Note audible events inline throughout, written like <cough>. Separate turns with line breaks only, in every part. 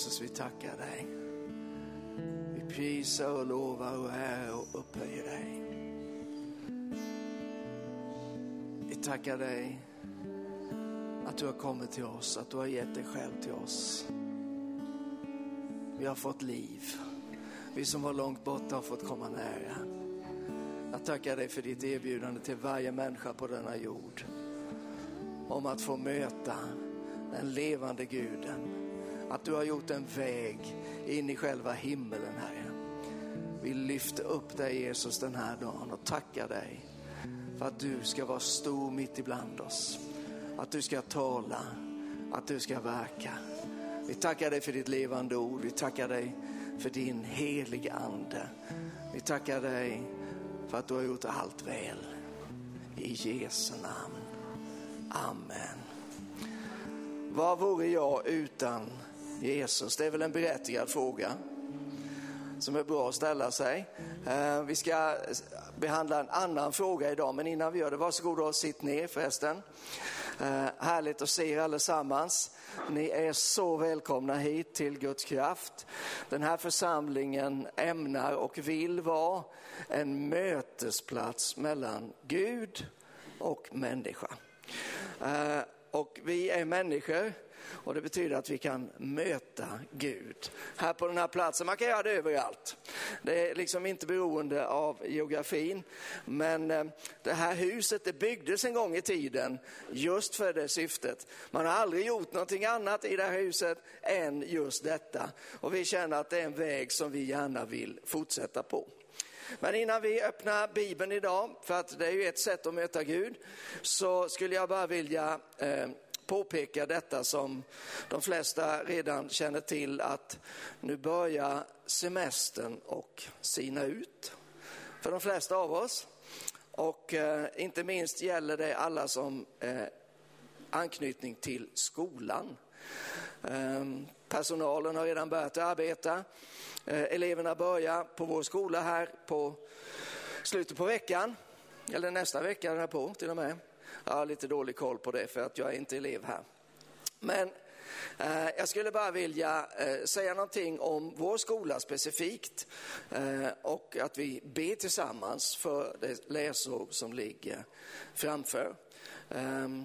Jesus, vi tackar dig. Vi prisar och lovar och är och upphöjer dig. Vi tackar dig att du har kommit till oss, att du har gett dig själv till oss. Vi har fått liv. Vi som var långt borta har fått komma nära. Jag tackar dig för ditt erbjudande till varje människa på denna jord. Om att få möta den levande guden. Att du har gjort en väg in i själva himmelen, Herre. Vi lyfter upp dig Jesus den här dagen och tackar dig för att du ska vara stor mitt ibland oss. Att du ska tala, att du ska verka. Vi tackar dig för ditt levande ord. Vi tackar dig för din heliga ande. Vi tackar dig för att du har gjort allt väl. I Jesu namn. Amen. Vad vore jag utan Jesus? Det är väl en berättigad fråga som är bra att ställa sig. Eh, vi ska behandla en annan fråga idag, men innan vi gör det, varsågod och sitt ner förresten. Eh, härligt att se er allesammans. Ni är så välkomna hit till Guds kraft. Den här församlingen ämnar och vill vara en mötesplats mellan Gud och människa. Eh, och vi är människor och det betyder att vi kan möta Gud här på den här platsen. Man kan göra det överallt. Det är liksom inte beroende av geografin. Men eh, det här huset det byggdes en gång i tiden just för det syftet. Man har aldrig gjort någonting annat i det här huset än just detta. Och vi känner att det är en väg som vi gärna vill fortsätta på. Men innan vi öppnar Bibeln idag, för att det är ju ett sätt att möta Gud, så skulle jag bara vilja eh, påpeka detta som de flesta redan känner till att nu börjar semestern och sina ut för de flesta av oss. Och eh, inte minst gäller det alla som eh, anknytning till skolan. Eh, personalen har redan börjat arbeta. Eh, eleverna börjar på vår skola här på slutet på veckan, eller nästa vecka därpå på till och med. Jag har lite dålig koll på det för att jag är inte elev här. Men eh, jag skulle bara vilja eh, säga någonting om vår skola specifikt eh, och att vi ber tillsammans för det läsår som ligger framför. Ehm,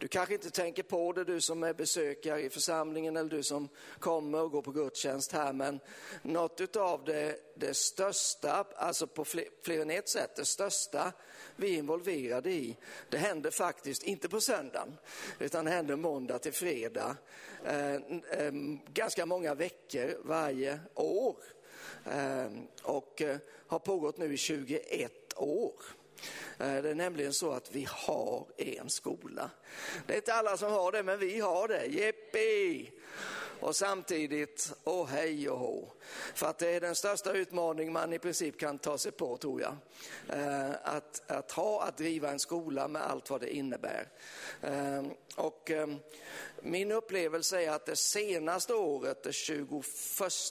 du kanske inte tänker på det, du som är besökare i församlingen eller du som kommer och går på gudstjänst här, men något av det, det största, alltså på fler, fler än ett sätt, det största vi är involverade i, det händer faktiskt inte på söndagen, utan det händer måndag till fredag, eh, eh, ganska många veckor varje år eh, och eh, har pågått nu i 21 år. Eh, det är nämligen så att vi har en skola. Det är inte alla som har det, men vi har det. Jippi! Och samtidigt, åh hej och hå. För att det är den största utmaning man i princip kan ta sig på, tror jag. Eh, att, att ha, att driva en skola med allt vad det innebär. Eh, och ehm, min upplevelse är att det senaste året, det 21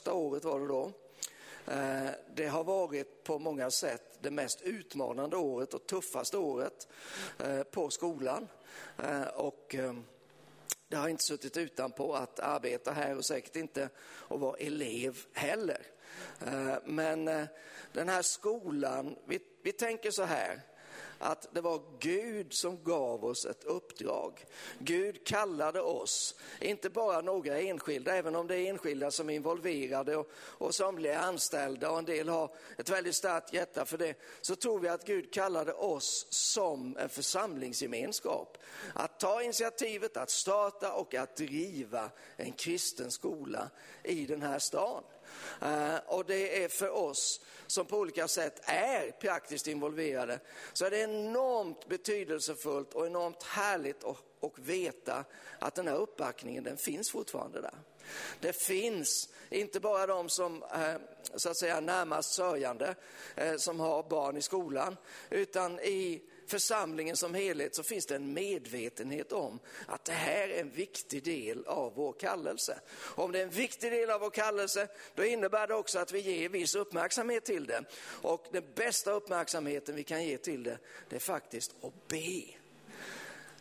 året var det då, Eh, det har varit på många sätt det mest utmanande året och tuffaste året eh, på skolan. Eh, och ehm, det har inte suttit utanpå att arbeta här och säkert inte att vara elev heller. Men den här skolan, vi, vi tänker så här, att det var Gud som gav oss ett uppdrag. Gud kallade oss, inte bara några enskilda, även om det är enskilda som är involverade och, och somliga är anställda och en del har ett väldigt starkt hjärta för det, så tror vi att Gud kallade oss som en församlingsgemenskap. Att ta initiativet, att starta och att driva en kristen skola i den här stan. Eh, och det är för oss som på olika sätt är praktiskt involverade, så är det enormt betydelsefullt och enormt härligt att och veta att den här uppbackningen den finns fortfarande där. Det finns inte bara de som eh, så att säga närmast sörjande eh, som har barn i skolan, utan i församlingen som helhet så finns det en medvetenhet om att det här är en viktig del av vår kallelse. Om det är en viktig del av vår kallelse, då innebär det också att vi ger viss uppmärksamhet till det. Och den bästa uppmärksamheten vi kan ge till det, det är faktiskt att be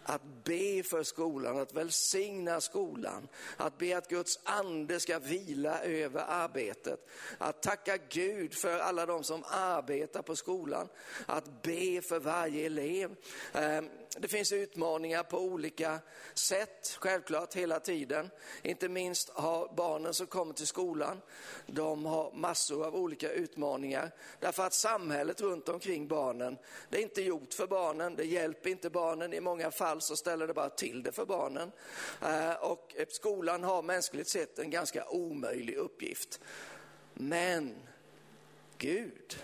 att be för skolan, att välsigna skolan, att be att Guds ande ska vila över arbetet, att tacka Gud för alla de som arbetar på skolan, att be för varje elev. Ehm, det finns utmaningar på olika sätt, självklart hela tiden. Inte minst har barnen som kommer till skolan, de har massor av olika utmaningar. Därför att samhället runt omkring barnen, det är inte gjort för barnen, det hjälper inte barnen. I många fall så ställer det bara till det för barnen. Eh, och skolan har mänskligt sett en ganska omöjlig uppgift. Men Gud,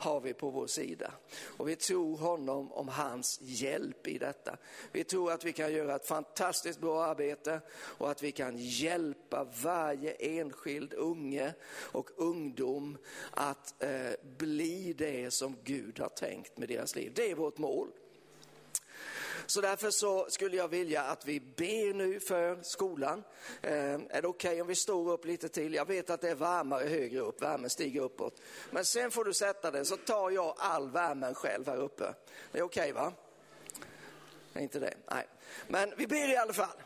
har vi på vår sida. Och vi tror honom om hans hjälp i detta. Vi tror att vi kan göra ett fantastiskt bra arbete och att vi kan hjälpa varje enskild unge och ungdom att eh, bli det som Gud har tänkt med deras liv. Det är vårt mål. Så därför så skulle jag vilja att vi ber nu för skolan. Eh, är det okej okay om vi står upp lite till? Jag vet att det är varmare högre upp, värmen stiger uppåt. Men sen får du sätta dig så tar jag all värmen själv här uppe. Det är okej okay, va? Är inte det? Nej. Men vi ber i alla fall.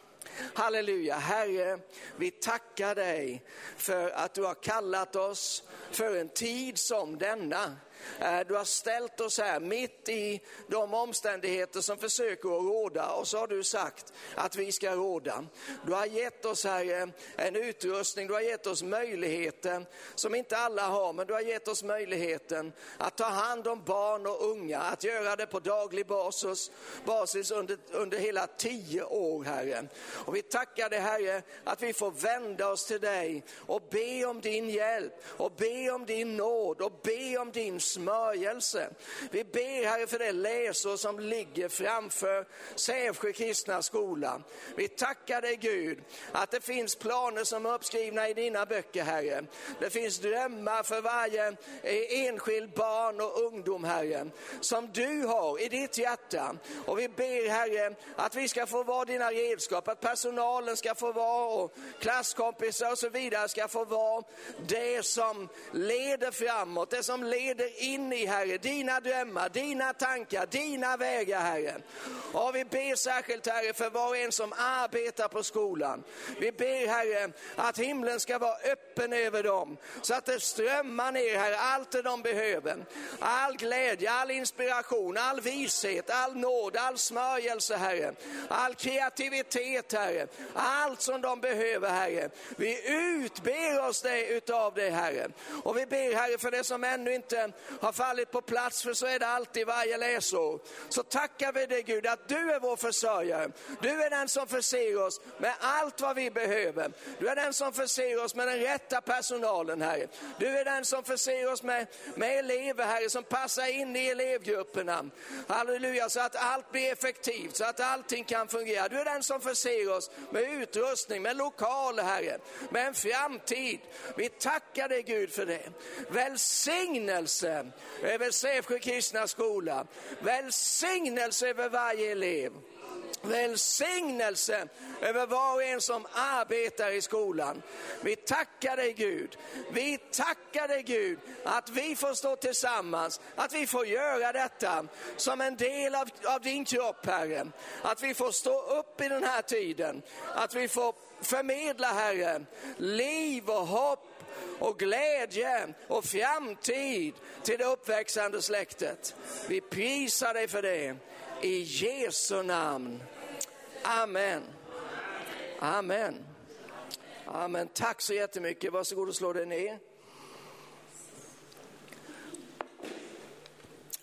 Halleluja, Herre, vi tackar dig för att du har kallat oss för en tid som denna. Eh, du har ställt oss här mitt i de omständigheter som försöker att råda och så har du sagt att vi ska råda. Du har gett oss här en utrustning, du har gett oss möjligheten som inte alla har, men du har gett oss möjligheten att ta hand om barn och unga, att göra det på daglig basis, basis under, under hela tio år, Herre. Och vi tackar dig, Herre, att vi får vända oss till dig och be om din hjälp och be om din nåd och be om din smörjelse. Vi ber Herre för det läsår som ligger framför Sävsjö kristna skola. Vi tackar dig Gud att det finns planer som är uppskrivna i dina böcker Herre. Det finns drömmar för varje enskild barn och ungdom Herre, som du har i ditt hjärta. Och vi ber Herre att vi ska få vara dina redskap, att personalen ska få vara och klasskompisar och så vidare ska få vara det som leder framåt, det som leder in i Herre, dina drömmar, dina tankar, dina vägar Herre. Och vi ber särskilt Herre för var och en som arbetar på skolan. Vi ber Herre att himlen ska vara öppen över dem så att det strömmar ner Herre allt det de behöver. All glädje, all inspiration, all vishet, all nåd, all smörjelse Herre. All kreativitet Herre. Allt som de behöver Herre. Vi utber oss det utav dig Herre. Och vi ber Herre för det som ännu inte har fallit på plats, för så är det alltid varje läsår. Så tackar vi dig Gud att du är vår försörjare. Du är den som förser oss med allt vad vi behöver. Du är den som förser oss med den rätta personalen Herre. Du är den som förser oss med, med elever Herre som passar in i elevgrupperna. Halleluja, så att allt blir effektivt, så att allting kan fungera. Du är den som förser oss med utrustning, med lokaler Herre, med en framtid. Vi tackar dig Gud för det. Välsignelse över Sävsjö kristna skola. Välsignelse över varje elev. Välsignelse över var och en som arbetar i skolan. Vi tackar dig Gud. Vi tackar dig Gud att vi får stå tillsammans, att vi får göra detta som en del av, av din kropp Herre. Att vi får stå upp i den här tiden, att vi får förmedla Herre, liv och hopp och glädje och framtid till det uppväxande släktet. Vi prisar dig för det. I Jesu namn. Amen. Amen. Amen. Tack så jättemycket. Varsågod och slå dig ner.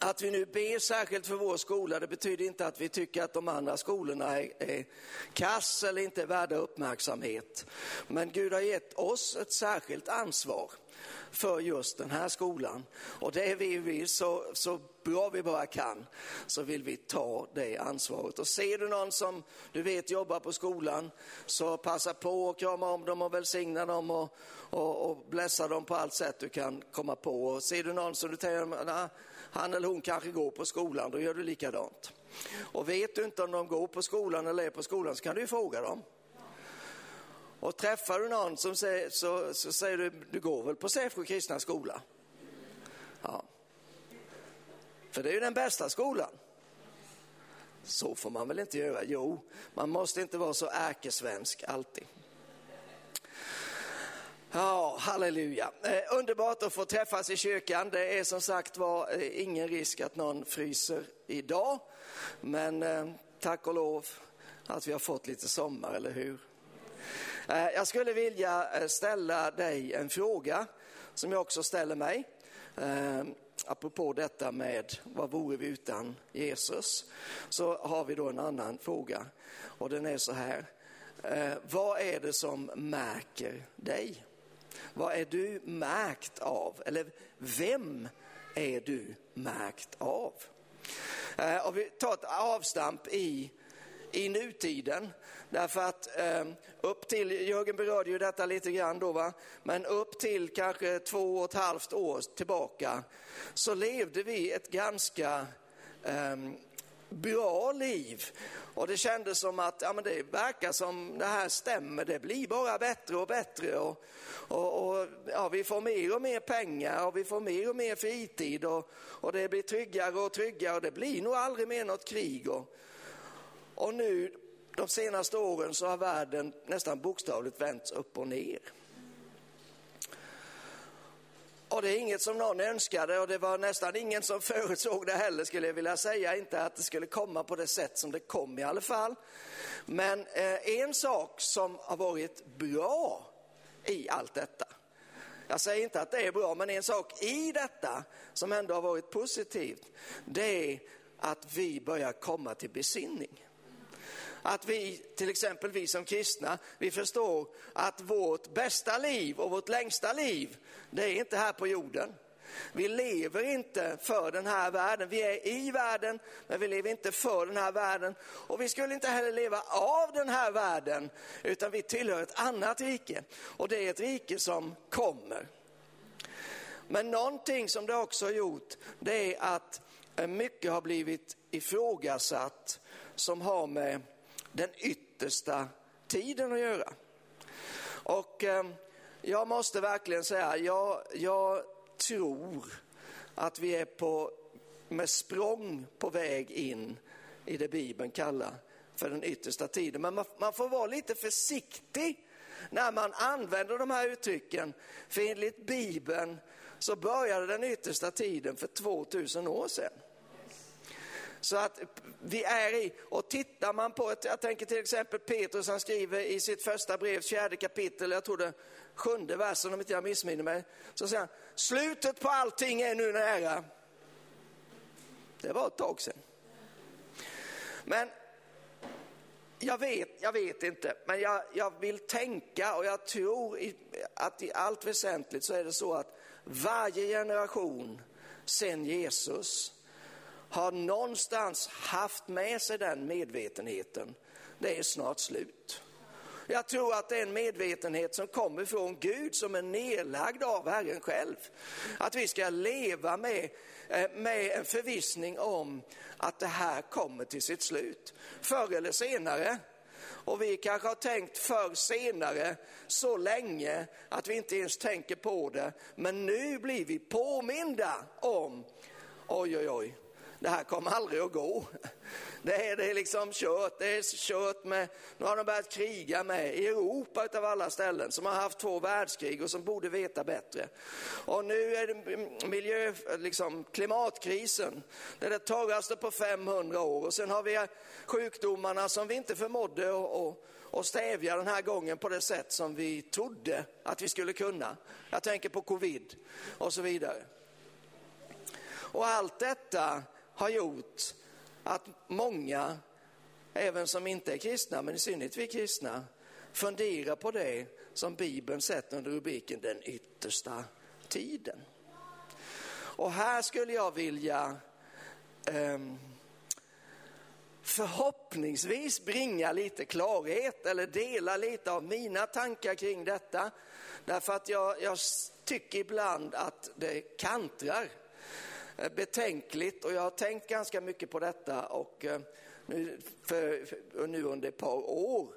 Att vi nu ber särskilt för vår skola, det betyder inte att vi tycker att de andra skolorna är, är kass eller inte är värda uppmärksamhet. Men Gud har gett oss ett särskilt ansvar för just den här skolan. Och det är vi vill, så, så bra vi bara kan, så vill vi ta det ansvaret. Och ser du någon som du vet jobbar på skolan, så passa på att krama om dem och välsigna dem och, och, och blessa dem på allt sätt du kan komma på. Och ser du någon som du tänker, ah, han eller hon kanske går på skolan, då gör du likadant. Och vet du inte om de går på skolan eller är på skolan så kan du ju fråga dem. Och träffar du någon som säger, så, så säger du, du går väl på Sävsjö kristna skola? Ja. För det är ju den bästa skolan. Så får man väl inte göra? Jo, man måste inte vara så ärkesvensk alltid. Ja, halleluja. Eh, underbart att få träffas i kyrkan. Det är som sagt var eh, ingen risk att någon fryser idag. Men eh, tack och lov att vi har fått lite sommar, eller hur? Eh, jag skulle vilja eh, ställa dig en fråga som jag också ställer mig. Eh, apropå detta med vad vore vi utan Jesus? Så har vi då en annan fråga och den är så här. Eh, vad är det som märker dig? Vad är du märkt av? Eller vem är du märkt av? Eh, och vi tar ett avstamp i, i nutiden. Därför att eh, upp till, Jörgen berörde ju detta lite grann då, va? men upp till kanske två och ett halvt år tillbaka så levde vi ett ganska eh, bra liv. Och det kändes som att ja, men det verkar som det här stämmer, det blir bara bättre och bättre. Och, och, och ja, vi får mer och mer pengar och vi får mer och mer fritid och, och det blir tryggare och tryggare och det blir nog aldrig mer något krig. Och, och nu de senaste åren så har världen nästan bokstavligt vänts upp och ner. Och det är inget som någon önskade och det var nästan ingen som <laughs> förutsåg det heller skulle jag vilja säga. Inte att det skulle komma på det sätt som det kom i alla fall. Men eh, en sak som har varit bra i allt detta. Jag säger inte att det är bra, men en sak i detta som ändå har varit positivt. Det är att vi börjar komma till besinning. Att vi, till exempel vi som kristna, vi förstår att vårt bästa liv och vårt längsta liv, det är inte här på jorden. Vi lever inte för den här världen. Vi är i världen, men vi lever inte för den här världen. Och vi skulle inte heller leva av den här världen, utan vi tillhör ett annat rike. Och det är ett rike som kommer. Men någonting som det också har gjort, det är att mycket har blivit ifrågasatt som har med den yttersta tiden att göra. Och eh, jag måste verkligen säga, jag, jag tror att vi är på, med språng på väg in i det Bibeln kallar för den yttersta tiden. Men man, man får vara lite försiktig när man använder de här uttrycken. För enligt Bibeln så började den yttersta tiden för 2000 år sedan. Så att vi är i, och tittar man på, ett, jag tänker till exempel Petrus, han skriver i sitt första brev, fjärde kapitel, jag tror det sjunde versen om inte jag missminner mig, så säger han, slutet på allting är nu nära. Det var ett tag sedan. Men jag vet, jag vet inte, men jag, jag vill tänka och jag tror i, att i allt väsentligt så är det så att varje generation sen Jesus har någonstans haft med sig den medvetenheten, det är snart slut. Jag tror att det är en medvetenhet som kommer från Gud, som är nedlagd av Herren själv. Att vi ska leva med, eh, med en förvissning om att det här kommer till sitt slut. Förr eller senare. Och vi kanske har tänkt förr senare så länge att vi inte ens tänker på det. Men nu blir vi påminda om, oj oj oj, det här kommer aldrig att gå. Det är, det är liksom kört, det är kört med, nu har de börjat kriga med Europa utav alla ställen som har haft två världskrig och som borde veta bättre. Och nu är det miljö, liksom klimatkrisen, det är det torraste på 500 år och sen har vi sjukdomarna som vi inte förmådde att och stävja den här gången på det sätt som vi trodde att vi skulle kunna. Jag tänker på covid och så vidare. Och allt detta har gjort att många, även som inte är kristna, men i synnerhet vi kristna, funderar på det som Bibeln sätter under rubriken den yttersta tiden. Och här skulle jag vilja um, förhoppningsvis bringa lite klarhet eller dela lite av mina tankar kring detta. Därför att jag, jag tycker ibland att det kantrar Eh, betänkligt och jag har tänkt ganska mycket på detta och eh, nu, för, för, nu under ett par år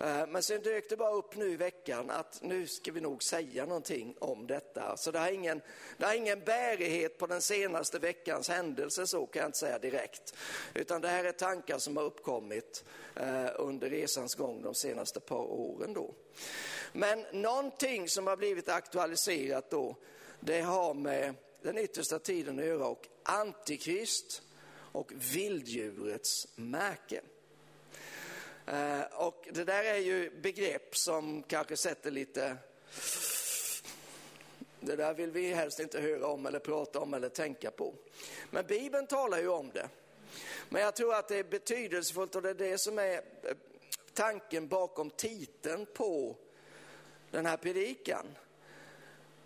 eh, men sen dök det bara upp nu i veckan att nu ska vi nog säga någonting om detta. Så det har ingen, det har ingen bärighet på den senaste veckans händelse, så kan jag inte säga direkt. Utan det här är tankar som har uppkommit under resans gång de senaste par åren. Då. Men någonting som har blivit aktualiserat då, det har med den yttersta tiden att göra och antikrist och vilddjurets märke. Eh, och det där är ju begrepp som kanske sätter lite... Det där vill vi helst inte höra om eller prata om eller tänka på. Men Bibeln talar ju om det. Men jag tror att det är betydelsefullt och det är det som är eh, tanken bakom titeln på den här predikan.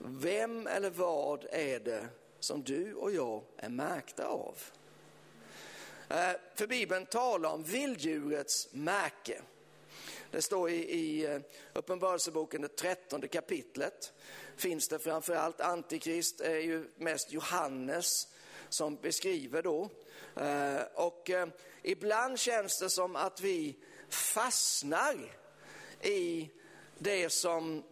Vem eller vad är det som du och jag är märkta av? Eh, för Bibeln talar om vilddjurets märke. Det står i, i eh, Uppenbarelseboken, det trettonde kapitlet. Finns det framförallt, Antikrist är ju mest Johannes som beskriver då. Eh, och eh, ibland känns det som att vi fastnar i det som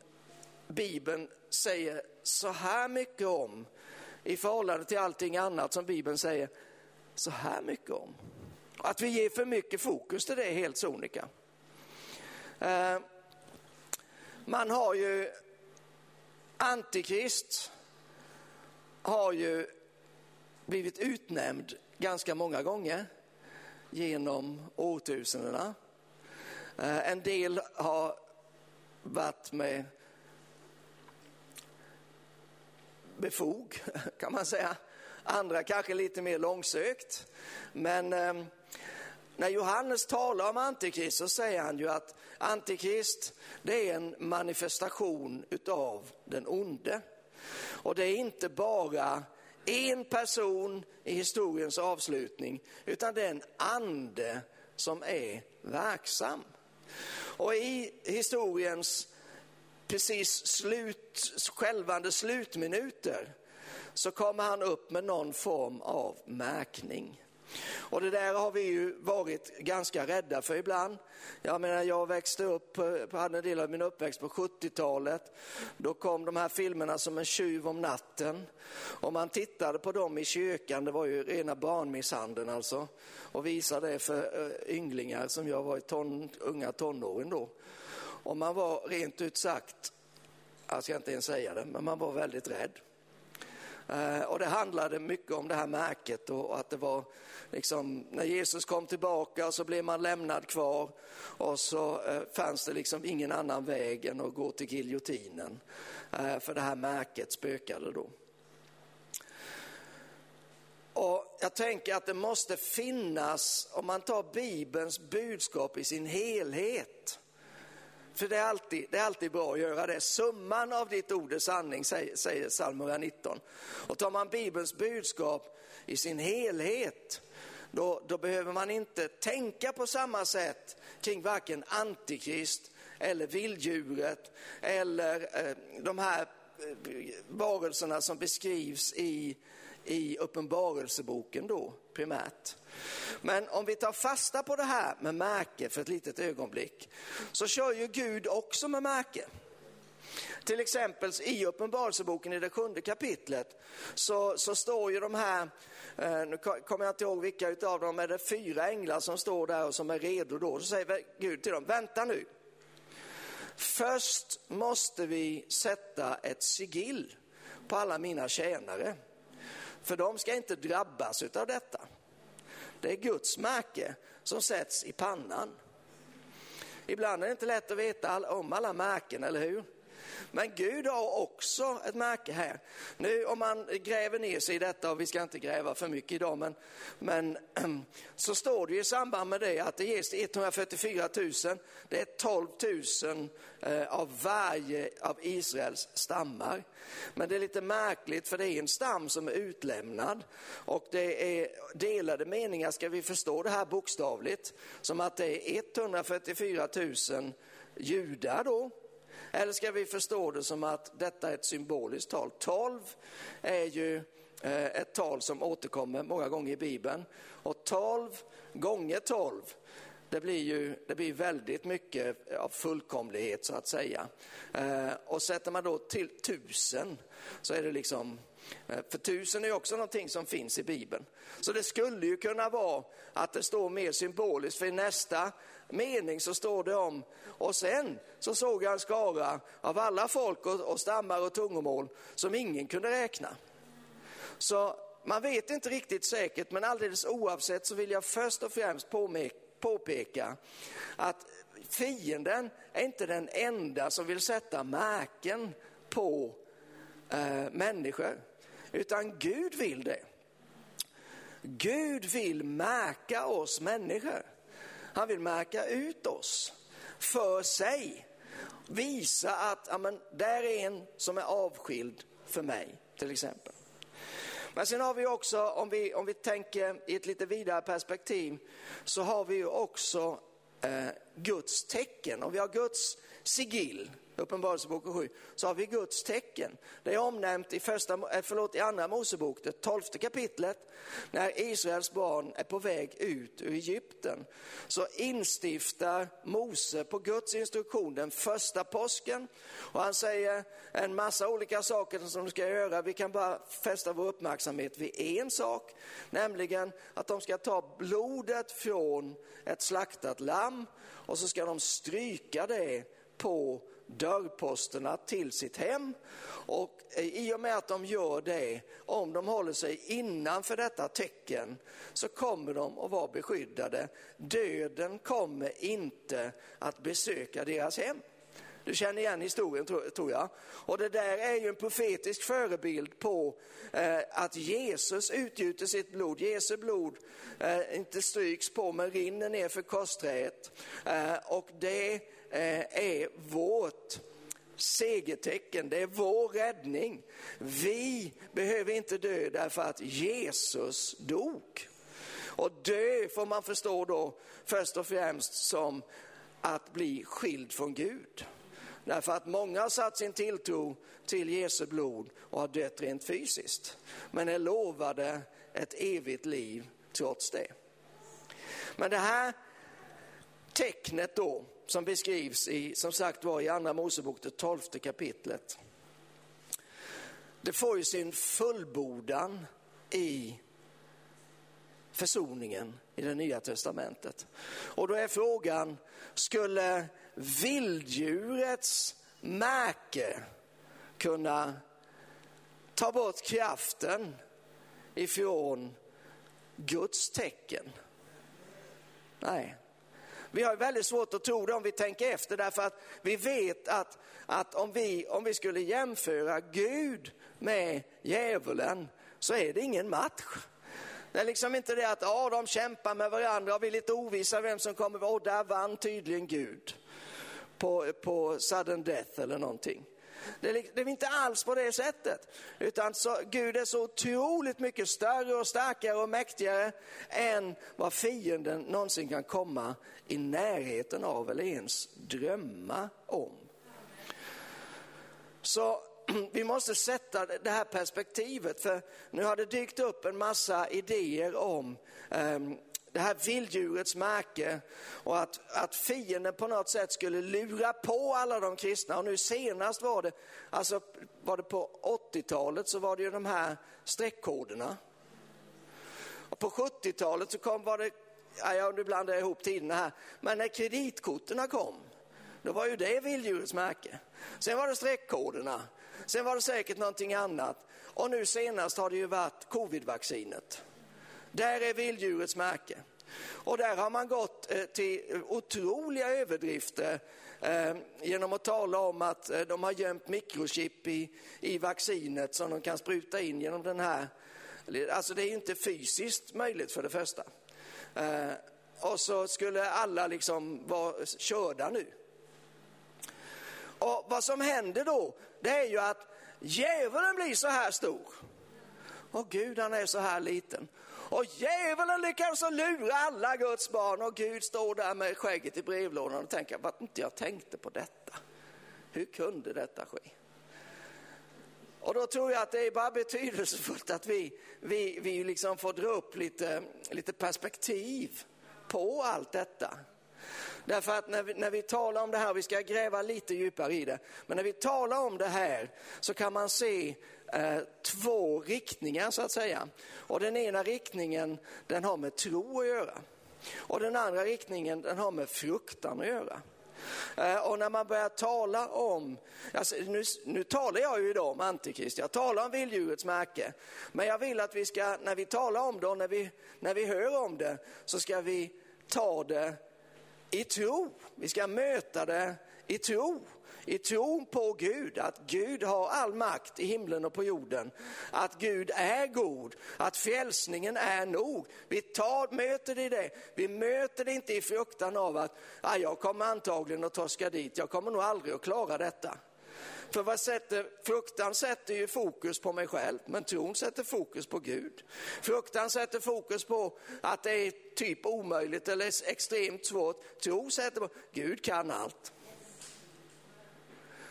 Bibeln säger så här mycket om i förhållande till allting annat som Bibeln säger så här mycket om. Att vi ger för mycket fokus till det är helt sonika. Eh, man har ju, Antikrist har ju blivit utnämnd ganska många gånger genom årtusendena. Eh, en del har varit med befog, <laughs> kan man säga andra kanske lite mer långsökt. Men eh, när Johannes talar om Antikrist så säger han ju att Antikrist det är en manifestation utav den onde. Och det är inte bara en person i historiens avslutning utan det är en ande som är verksam. Och i historiens precis slut, skälvande slutminuter så kommer han upp med någon form av märkning. Och det där har vi ju varit ganska rädda för ibland. Jag menar, jag växte upp, hade en del av min uppväxt på 70-talet. Då kom de här filmerna som en tjuv om natten. Och man tittade på dem i kyrkan, det var ju rena barnmisshandeln alltså. Och visade det för eh, ynglingar som jag var i ton, unga tonåren då. Och man var rent ut sagt, jag ska inte ens säga det, men man var väldigt rädd. Eh, och det handlade mycket om det här märket och att det var liksom, när Jesus kom tillbaka så blev man lämnad kvar och så eh, fanns det liksom ingen annan väg än att gå till giljotinen. Eh, för det här märket spökade då. Och jag tänker att det måste finnas, om man tar Bibelns budskap i sin helhet, för det är, alltid, det är alltid bra att göra det. Summan av ditt ord är sanning, säger, säger psalm 119. Och tar man Bibelns budskap i sin helhet, då, då behöver man inte tänka på samma sätt kring varken antikrist eller vilddjuret eller eh, de här eh, varelserna som beskrivs i, i Uppenbarelseboken då primärt. Men om vi tar fasta på det här med märke för ett litet ögonblick så kör ju Gud också med märke. Till exempel i Uppenbarelseboken i det sjunde kapitlet så, så står ju de här, eh, nu kommer jag inte ihåg vilka utav dem, är det fyra änglar som står där och som är redo då. Så säger Gud till dem, vänta nu. Först måste vi sätta ett sigill på alla mina tjänare. För de ska inte drabbas av detta. Det är Guds märke som sätts i pannan. Ibland är det inte lätt att veta om alla märken, eller hur? Men Gud har också ett märke här. Nu om man gräver ner sig i detta, och vi ska inte gräva för mycket idag, men, men ehm, så står det i samband med det att det ges 144 000, det är 12 000 eh, av varje av Israels stammar. Men det är lite märkligt för det är en stam som är utlämnad och det är delade meningar, ska vi förstå det här bokstavligt, som att det är 144 000 judar då, eller ska vi förstå det som att detta är ett symboliskt tal? 12 är ju eh, ett tal som återkommer många gånger i Bibeln. Och 12 gånger 12, det blir ju det blir väldigt mycket av fullkomlighet så att säga. Eh, och sätter man då till tusen så är det liksom eh, för tusen är också någonting som finns i Bibeln. Så det skulle ju kunna vara att det står mer symboliskt, för i nästa mening så står det om, och sen så såg jag en skara av alla folk och, och stammar och tungomål som ingen kunde räkna. Så man vet inte riktigt säkert, men alldeles oavsett så vill jag först och främst påpeka att fienden är inte den enda som vill sätta märken på eh, människor, utan Gud vill det. Gud vill märka oss människor. Han vill märka ut oss för sig. Visa att amen, där är en som är avskild för mig, till exempel. Men sen har vi också, om vi, om vi tänker i ett lite vidare perspektiv, så har vi ju också eh, Guds tecken. Och vi har Guds sigill, Uppenbarelseboken 7, så har vi Guds tecken. Det är omnämnt i, första, eh, förlåt, i andra Mosebok, det tolfte kapitlet, när Israels barn är på väg ut ur Egypten. Så instiftar Mose på Guds instruktion den första påsken och han säger en massa olika saker som de ska göra. Vi kan bara fästa vår uppmärksamhet vid en sak, nämligen att de ska ta blodet från ett slaktat lamm och så ska de stryka det på dörrposterna till sitt hem. Och i och med att de gör det, om de håller sig innanför detta tecken, så kommer de att vara beskyddade. Döden kommer inte att besöka deras hem. Du känner igen historien tror jag. Och det där är ju en profetisk förebild på eh, att Jesus utgjuter sitt blod. Jesu blod eh, inte stryks på men rinner ner för korsträet. Eh, och det Eh, är vårt segertecken, det är vår räddning. Vi behöver inte dö därför att Jesus dog. Och dö får man förstå då först och främst som att bli skild från Gud. Därför att många har satt sin tilltro till Jesu blod och har dött rent fysiskt. Men är lovade ett evigt liv trots det. Men det här tecknet då, som beskrivs i, som sagt var i andra Mosebok, det tolfte kapitlet. Det får ju sin fullbordan i försoningen i det nya testamentet. Och då är frågan, skulle vilddjurets märke kunna ta bort kraften ifrån Guds tecken? Nej. Vi har väldigt svårt att tro det om vi tänker efter därför att vi vet att, att om, vi, om vi skulle jämföra Gud med djävulen så är det ingen match. Det är liksom inte det att ja, de kämpar med varandra och vi är lite ovissa vem som kommer, och där vann tydligen Gud på, på sudden death eller någonting. Det är, det är inte alls på det sättet. Utan så, Gud är så otroligt mycket större och starkare och mäktigare än vad fienden någonsin kan komma i närheten av eller ens drömma om. Så <clears throat> vi måste sätta det här perspektivet, för nu har det dykt upp en massa idéer om um, det här vilddjurets märke och att, att fienden på något sätt skulle lura på alla de kristna. Och nu senast var det, alltså var det på 80-talet så var det ju de här streckkoderna. Och på 70-talet så kom, var det, ja nu blandar jag ihop tiderna här, men när kreditkorten kom, då var ju det vilddjurets märke. Sen var det streckkoderna, sen var det säkert någonting annat. Och nu senast har det ju varit covidvaccinet. Där är vilddjurets märke. Och där har man gått eh, till otroliga överdrifter eh, genom att tala om att eh, de har gömt mikrochip i, i vaccinet som de kan spruta in genom den här. Alltså det är inte fysiskt möjligt för det första. Och så skulle alla liksom vara körda nu. Och vad som händer då, det är ju att djävulen blir så här stor. Och Gud han är så här liten. Och djävulen lyckas lura alla Guds barn och Gud står där med skägget i brevlådan och tänker, vad inte jag tänkte på detta. Hur kunde detta ske? Och då tror jag att det är bara betydelsefullt att vi, vi, vi liksom får dra upp lite, lite perspektiv på allt detta. Därför att när vi, när vi talar om det här, vi ska gräva lite djupare i det, men när vi talar om det här så kan man se eh, två riktningar så att säga. Och den ena riktningen den har med tro att göra. Och den andra riktningen den har med fruktan att göra. Eh, och när man börjar tala om, alltså nu, nu talar jag ju idag om antikrist, jag talar om vilddjurets märke. Men jag vill att vi ska, när vi talar om det och när vi, när vi hör om det, så ska vi ta det i tro. Vi ska möta det i tro. I tron på Gud, att Gud har all makt i himlen och på jorden. Att Gud är god, att frälsningen är nog. Vi tar, möter det i det. Vi möter det inte i fruktan av att ah, jag kommer antagligen att torska dit, jag kommer nog aldrig att klara detta. För vad sätter, fruktan sätter ju fokus på mig själv, men tron sätter fokus på Gud. Fruktan sätter fokus på att det är typ omöjligt eller extremt svårt. Tro sätter på, Gud kan allt.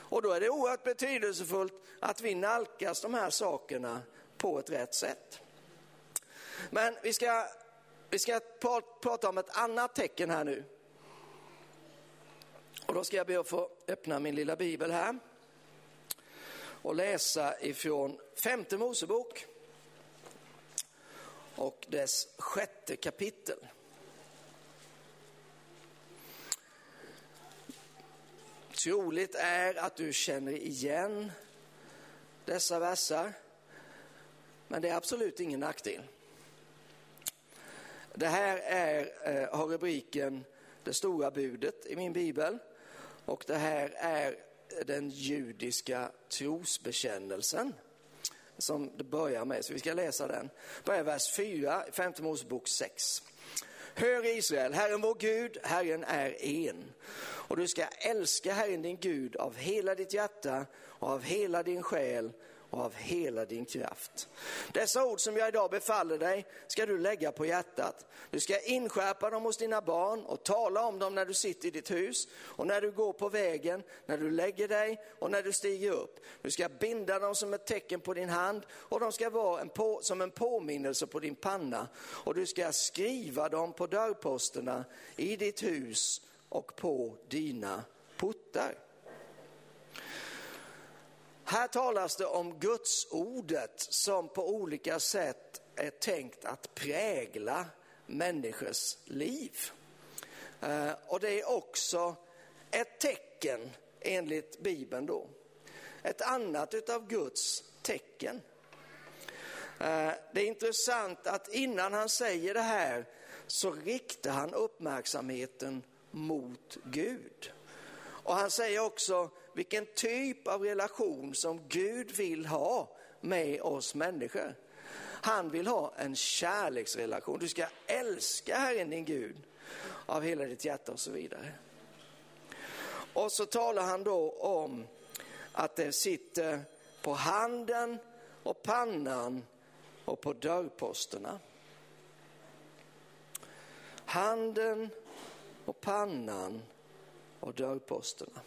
Och då är det oerhört betydelsefullt att vi nalkas de här sakerna på ett rätt sätt. Men vi ska, vi ska prata om ett annat tecken här nu. Och då ska jag be att få öppna min lilla bibel här och läsa ifrån femte Mosebok och dess sjätte kapitel. Troligt är att du känner igen dessa verser. men det är absolut ingen nackdel. Det här är, eh, har rubriken Det stora budet i min bibel och det här är den judiska trosbekännelsen som det börjar med, så vi ska läsa den. Börjar vers 4, 5 Mosebok 6. Hör Israel, Herren vår Gud, Herren är en. Och du ska älska Herren din Gud av hela ditt hjärta och av hela din själ och av hela din kraft. Dessa ord som jag idag befaller dig ska du lägga på hjärtat. Du ska inskärpa dem hos dina barn och tala om dem när du sitter i ditt hus och när du går på vägen, när du lägger dig och när du stiger upp. Du ska binda dem som ett tecken på din hand och de ska vara en på, som en påminnelse på din panna och du ska skriva dem på dörrposterna i ditt hus och på dina portar. Här talas det om Guds ordet som på olika sätt är tänkt att prägla människors liv. Eh, och det är också ett tecken enligt Bibeln då. Ett annat utav Guds tecken. Eh, det är intressant att innan han säger det här så riktar han uppmärksamheten mot Gud. Och han säger också vilken typ av relation som Gud vill ha med oss människor. Han vill ha en kärleksrelation. Du ska älska Herren din Gud av hela ditt hjärta och så vidare. Och så talar han då om att det sitter på handen och pannan och på dörrposterna. Handen på pannan och dörrposterna.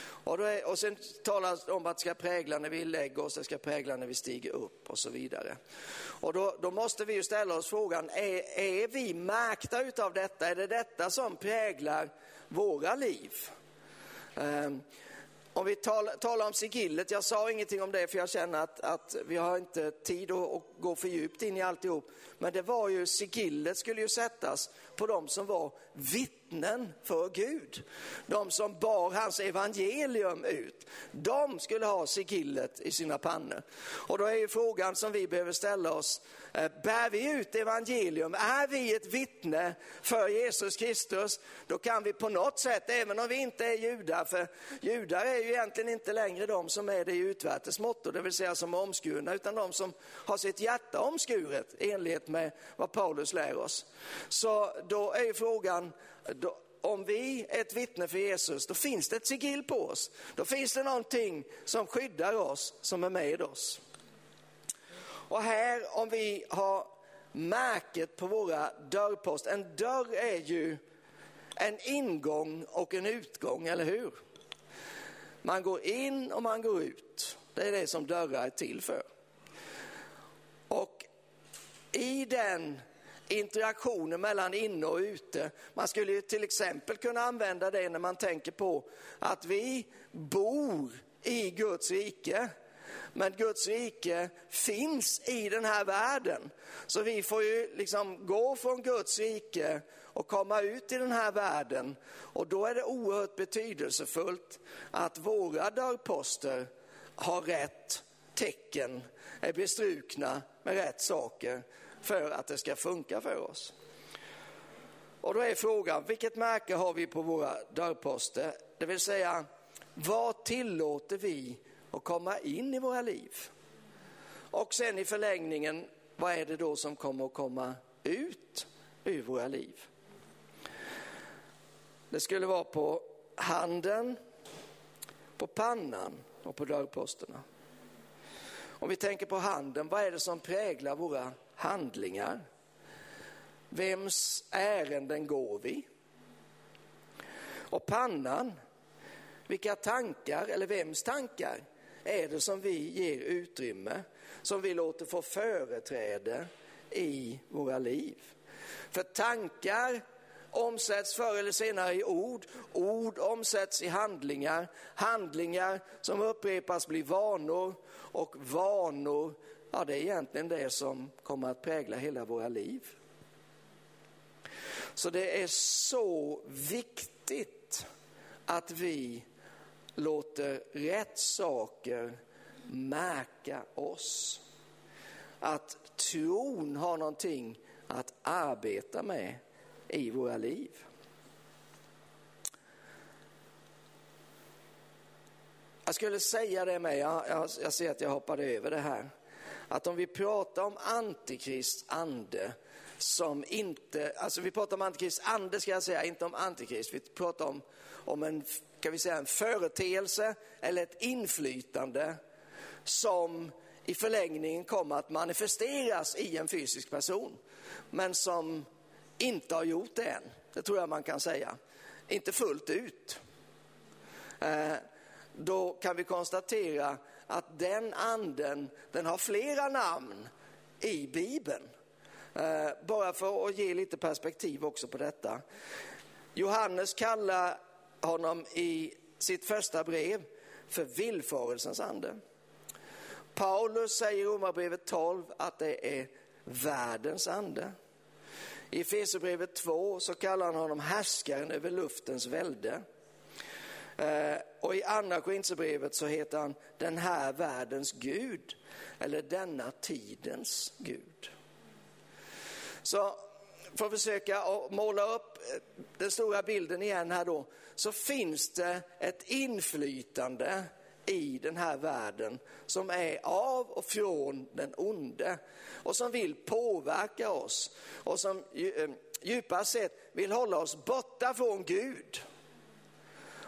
Och, är, och sen talas det om att det ska prägla när vi lägger oss, det ska prägla när vi stiger upp och så vidare. Och då, då måste vi ju ställa oss frågan, är, är vi märkta utav detta? Är det detta som präglar våra liv? Um, om vi talar, talar om sigillet, jag sa ingenting om det för jag känner att, att vi har inte tid att, att, gå för djupt in i alltihop. Men det var ju, sigillet skulle ju sättas på dem som var vitt vittnen för Gud. De som bar hans evangelium ut. De skulle ha sigillet i sina pannor. Och då är ju frågan som vi behöver ställa oss, eh, bär vi ut evangelium? Är vi ett vittne för Jesus Kristus? Då kan vi på något sätt, även om vi inte är judar, för judar är ju egentligen inte längre de som är det i utvärtes motto, det vill säga som är omskurna, utan de som har sitt hjärta omskuret i enlighet med vad Paulus lär oss. Så då är ju frågan, då, om vi är ett vittne för Jesus, då finns det ett sigill på oss. Då finns det någonting som skyddar oss, som är med oss. Och här, om vi har märket på våra dörrpost, en dörr är ju en ingång och en utgång, eller hur? Man går in och man går ut. Det är det som dörrar är till för. Och i den interaktionen mellan inne och ute. Man skulle ju till exempel kunna använda det när man tänker på att vi bor i Guds rike. Men Guds rike finns i den här världen. Så vi får ju liksom gå från Guds rike och komma ut i den här världen. Och då är det oerhört betydelsefullt att våra dörrposter har rätt tecken, är bestrukna med rätt saker för att det ska funka för oss. Och då är frågan, vilket märke har vi på våra dörrposter? Det vill säga, vad tillåter vi att komma in i våra liv? Och sen i förlängningen, vad är det då som kommer att komma ut ur våra liv? Det skulle vara på handen, på pannan och på dörrposterna. Om vi tänker på handen, vad är det som präglar våra handlingar. Vems ärenden går vi? Och pannan, vilka tankar eller vems tankar är det som vi ger utrymme, som vi låter få företräde i våra liv? För tankar omsätts förr eller senare i ord, ord omsätts i handlingar, handlingar som upprepas blir vanor och vanor ja, det är egentligen det som kommer att prägla hela våra liv. Så det är så viktigt att vi låter rätt saker märka oss. Att tron har någonting att arbeta med i våra liv. Jag skulle säga det med, jag, jag, jag ser att jag hoppade över det här att om vi pratar om antikrist ande som inte, alltså vi pratar om antikrist ande ska jag säga, inte om antikrist. Vi pratar om, om en, kan vi säga, en företeelse eller ett inflytande som i förlängningen kommer att manifesteras i en fysisk person, men som inte har gjort det än. Det tror jag man kan säga. Inte fullt ut. Eh, då kan vi konstatera att den anden, den har flera namn i Bibeln. Eh, bara för att ge lite perspektiv också på detta. Johannes kallar honom i sitt första brev för villfarelsens ande. Paulus säger i Romarbrevet 12 att det är världens ande. I Efesierbrevet 2 så kallar han honom härskaren över luftens välde. Eh, och i andra Korinthierbrevet så heter han den här världens Gud, eller denna tidens Gud. Så för att försöka måla upp eh, den stora bilden igen här då, så finns det ett inflytande i den här världen som är av och från den onde och som vill påverka oss och som eh, djupast sett vill hålla oss borta från Gud.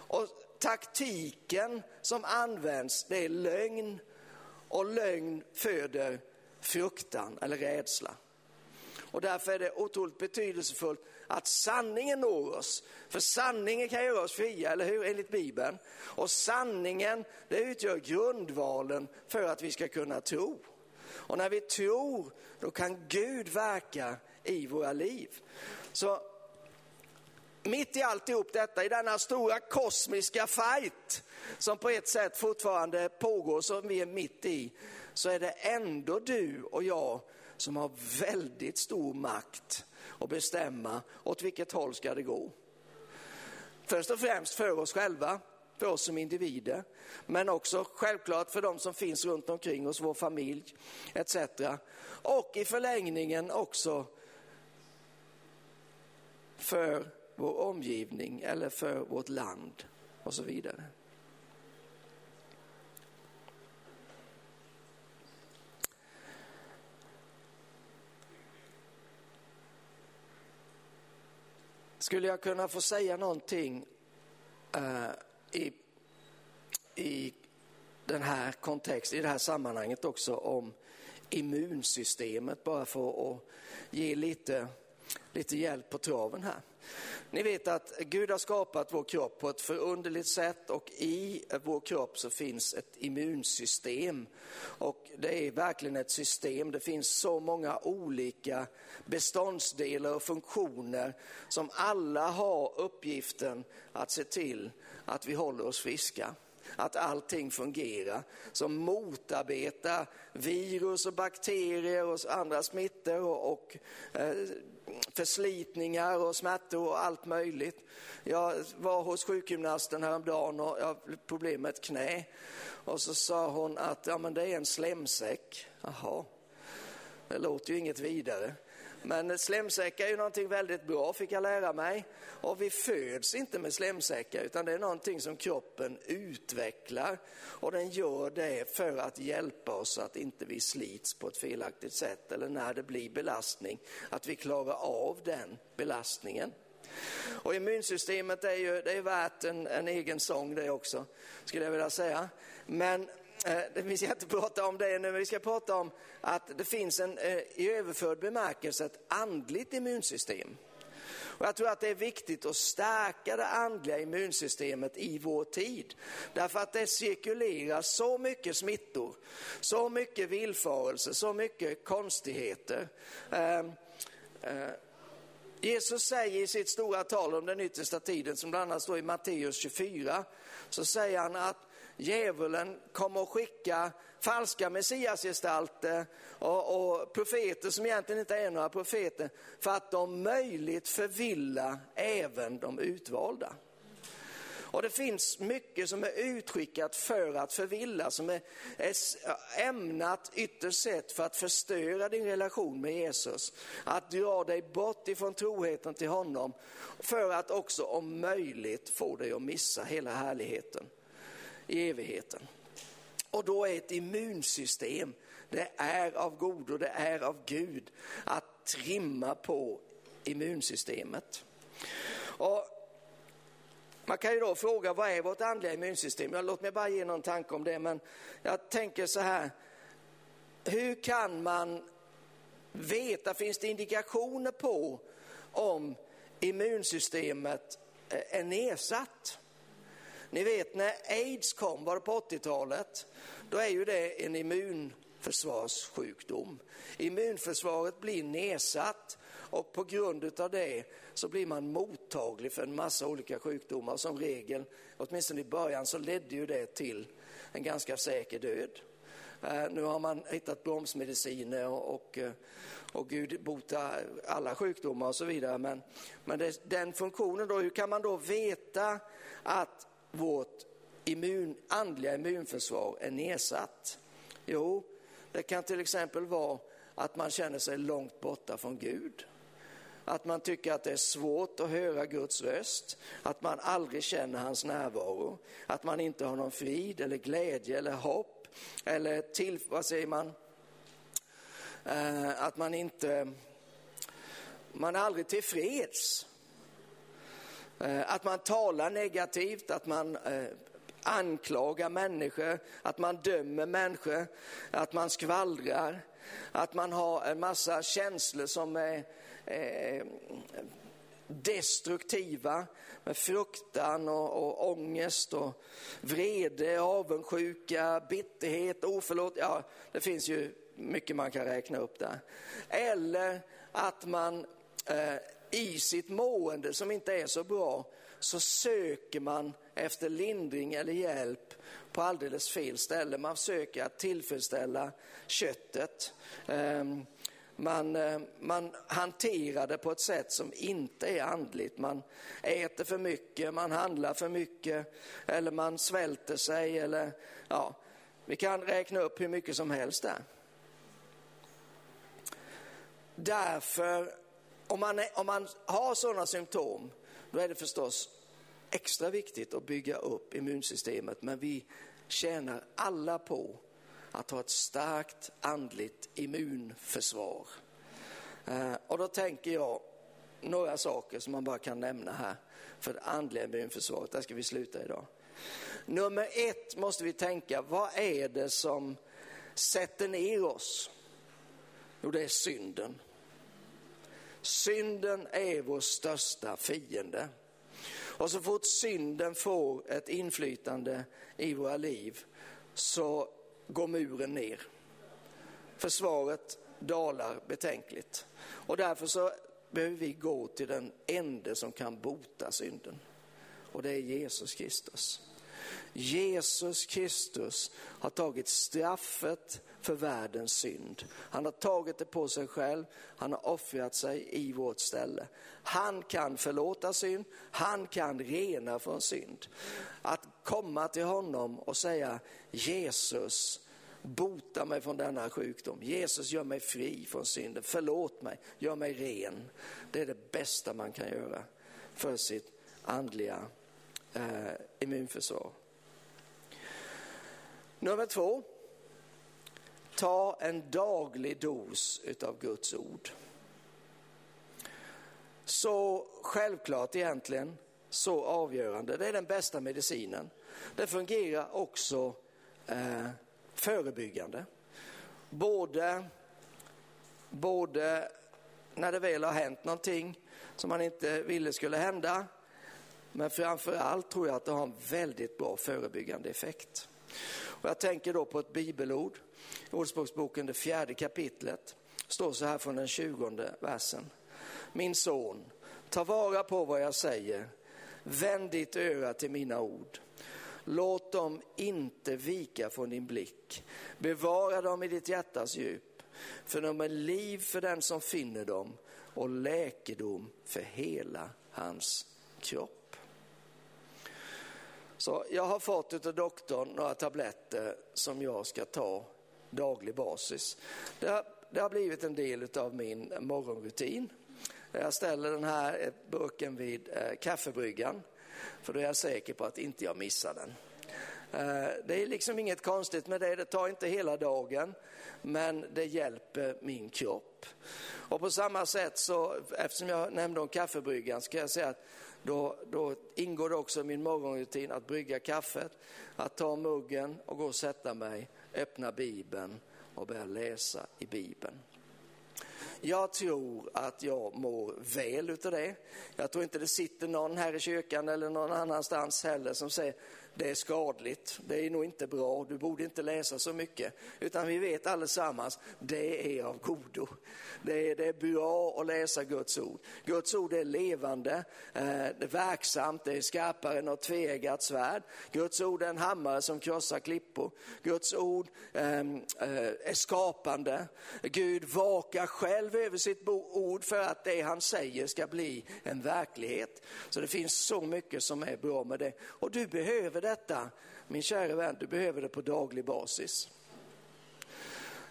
Och taktiken som används, det är lögn och lögn föder fruktan eller rädsla. Och därför är det otroligt betydelsefullt att sanningen når oss. För sanningen kan göra oss fria, eller hur? Enligt Bibeln. Och sanningen, det utgör grundvalen för att vi ska kunna tro. Och när vi tror, då kan Gud verka i våra liv. Så mitt i alltihop detta, i denna stora kosmiska fight som på ett sätt fortfarande pågår, som vi är mitt i, så är det ändå du och jag som har väldigt stor makt att bestämma åt vilket håll ska det gå. Först och främst för oss själva, för oss som individer, men också självklart för de som finns runt omkring oss, vår familj etc. Och i förlängningen också för vår omgivning eller för vårt land och så vidare. Skulle jag kunna få säga någonting uh, i, i den här kontexten, i det här sammanhanget också om immunsystemet bara för att ge lite, lite hjälp på traven här. Ni vet att Gud har skapat vår kropp på ett förunderligt sätt och i vår kropp så finns ett immunsystem. Och det är verkligen ett system, det finns så många olika beståndsdelar och funktioner som alla har uppgiften att se till att vi håller oss friska att allting fungerar, som motarbetar virus och bakterier och andra smittor och, och eh, förslitningar och smärtor och allt möjligt. Jag var hos sjukgymnasten häromdagen och jag har problem med ett knä. Och så sa hon att ja, men det är en slemsäck. Jaha, det låter ju inget vidare. Men slemsäckar är ju någonting väldigt bra fick jag lära mig. Och vi föds inte med slemsäckar utan det är någonting som kroppen utvecklar. Och den gör det för att hjälpa oss så att inte vi slits på ett felaktigt sätt eller när det blir belastning, att vi klarar av den belastningen. Och immunsystemet är ju det är värt en, en egen sång det också, skulle jag vilja säga. Men Eh, vi ska inte prata om det nu, men vi ska prata om att det finns en, eh, i överförd bemärkelse ett andligt immunsystem. Och jag tror att det är viktigt att stärka det andliga immunsystemet i vår tid. Därför att det cirkulerar så mycket smittor, så mycket villfarelse, så mycket konstigheter. Ehm, eh, Jesus säger i sitt stora tal om den yttersta tiden, som bland annat står i Matteus 24, så säger han att djävulen kommer att skicka falska messiasgestalter och, och profeter som egentligen inte är några profeter för att de möjligt förvilla även de utvalda. Och det finns mycket som är utskickat för att förvilla, som är, är ämnat ytterst sett för att förstöra din relation med Jesus. Att dra dig bort ifrån troheten till honom för att också om möjligt få dig att missa hela härligheten i evigheten. Och då är ett immunsystem, det är av godo, det är av Gud att trimma på immunsystemet. Och man kan ju då fråga, vad är vårt andliga immunsystem? Ja, låt mig bara ge någon tanke om det, men jag tänker så här, hur kan man veta, finns det indikationer på om immunsystemet eh, är nedsatt? Ni vet när aids kom, var det på 80-talet, då är ju det en immunförsvarssjukdom. Immunförsvaret blir nedsatt och på grund av det så blir man mottaglig för en massa olika sjukdomar. Som regel, åtminstone i början, så ledde ju det till en ganska säker död. Eh, nu har man hittat bromsmediciner och, och, eh, och Gud botar alla sjukdomar och så vidare. Men, men det, den funktionen då, hur kan man då veta att vårt immun, andliga immunförsvar är nedsatt? Jo, det kan till exempel vara att man känner sig långt borta från Gud. Att man tycker att det är svårt att höra Guds röst, att man aldrig känner hans närvaro, att man inte har någon frid eller glädje eller hopp eller till, vad säger man, eh, att man inte, man är aldrig tillfreds. Eh, att man talar negativt, att man eh, anklagar människor, att man dömer människor, att man skvallrar, att man har en massa känslor som är eh, destruktiva med fruktan och, och ångest och vrede, avundsjuka, bitterhet, oförlåt. Ja, det finns ju mycket man kan räkna upp där. Eller att man eh, i sitt mående som inte är så bra så söker man efter lindring eller hjälp på alldeles fel ställe. Man söker att tillfredsställa köttet. Ehm, man, eh, man hanterar det på ett sätt som inte är andligt. Man äter för mycket, man handlar för mycket eller man svälter sig. Eller, ja, vi kan räkna upp hur mycket som helst där. Därför, om man, är, om man har sådana symptom, då är det förstås extra viktigt att bygga upp immunsystemet. Men vi tjänar alla på att ha ett starkt andligt immunförsvar. Eh, och då tänker jag några saker som man bara kan nämna här för det andliga immunförsvaret. Där ska vi sluta idag. Nummer ett måste vi tänka, vad är det som sätter ner oss? Jo, det är synden. Synden är vår största fiende. Och så fort synden får ett inflytande i våra liv så går muren ner. Försvaret dalar betänkligt. Och därför så behöver vi gå till den ende som kan bota synden. Och det är Jesus Kristus. Jesus Kristus har tagit straffet för världens synd. Han har tagit det på sig själv, han har offrat sig i vårt ställe. Han kan förlåta synd, han kan rena från synd. Att komma till honom och säga Jesus, bota mig från denna sjukdom. Jesus, gör mig fri från synden. Förlåt mig, gör mig ren. Det är det bästa man kan göra för sitt andliga eh, immunförsvar. Nummer två, ta en daglig dos utav Guds ord. Så självklart egentligen, så avgörande. Det är den bästa medicinen. Det fungerar också eh, förebyggande. Både, både när det väl har hänt någonting som man inte ville skulle hända, men framför allt tror jag att det har en väldigt bra förebyggande effekt. Och jag tänker då på ett bibelord, Ordspråksboken, det fjärde kapitlet, står så här från den tjugonde versen. Min son, ta vara på vad jag säger, vänd ditt öra till mina ord. Låt dem inte vika från din blick. Bevara dem i ditt hjärtas djup. För de är liv för den som finner dem och läkedom för hela hans kropp. Så jag har fått av doktorn några tabletter som jag ska ta daglig basis. Det har, det har blivit en del av min morgonrutin. Jag ställer den här burken vid eh, kaffebryggan för då är jag säker på att inte jag missar den. Eh, det är liksom inget konstigt med det, det tar inte hela dagen, men det hjälper min kropp. Och på samma sätt så, eftersom jag nämnde om kaffebryggan, ska jag säga att då, då ingår det också i min morgonrutin att brygga kaffet, att ta muggen och gå och sätta mig, öppna Bibeln och börja läsa i Bibeln. Jag tror att jag mår väl utav det. Jag tror inte det sitter någon här i kyrkan eller någon annanstans heller som säger det är skadligt, det är nog inte bra, du borde inte läsa så mycket. Utan vi vet allesammans, det är av godo. Det är, det är bra att läsa Guds ord. Guds ord är levande, eh, det är verksamt, det är skarpare än något tveeggat svärd. Guds ord är en hammare som krossar klippor. Guds ord ehm, eh, är skapande. Gud vakar själv över sitt ord för att det han säger ska bli en verklighet. Så det finns så mycket som är bra med det. Och du behöver detta, min kära vän, du behöver det på daglig basis.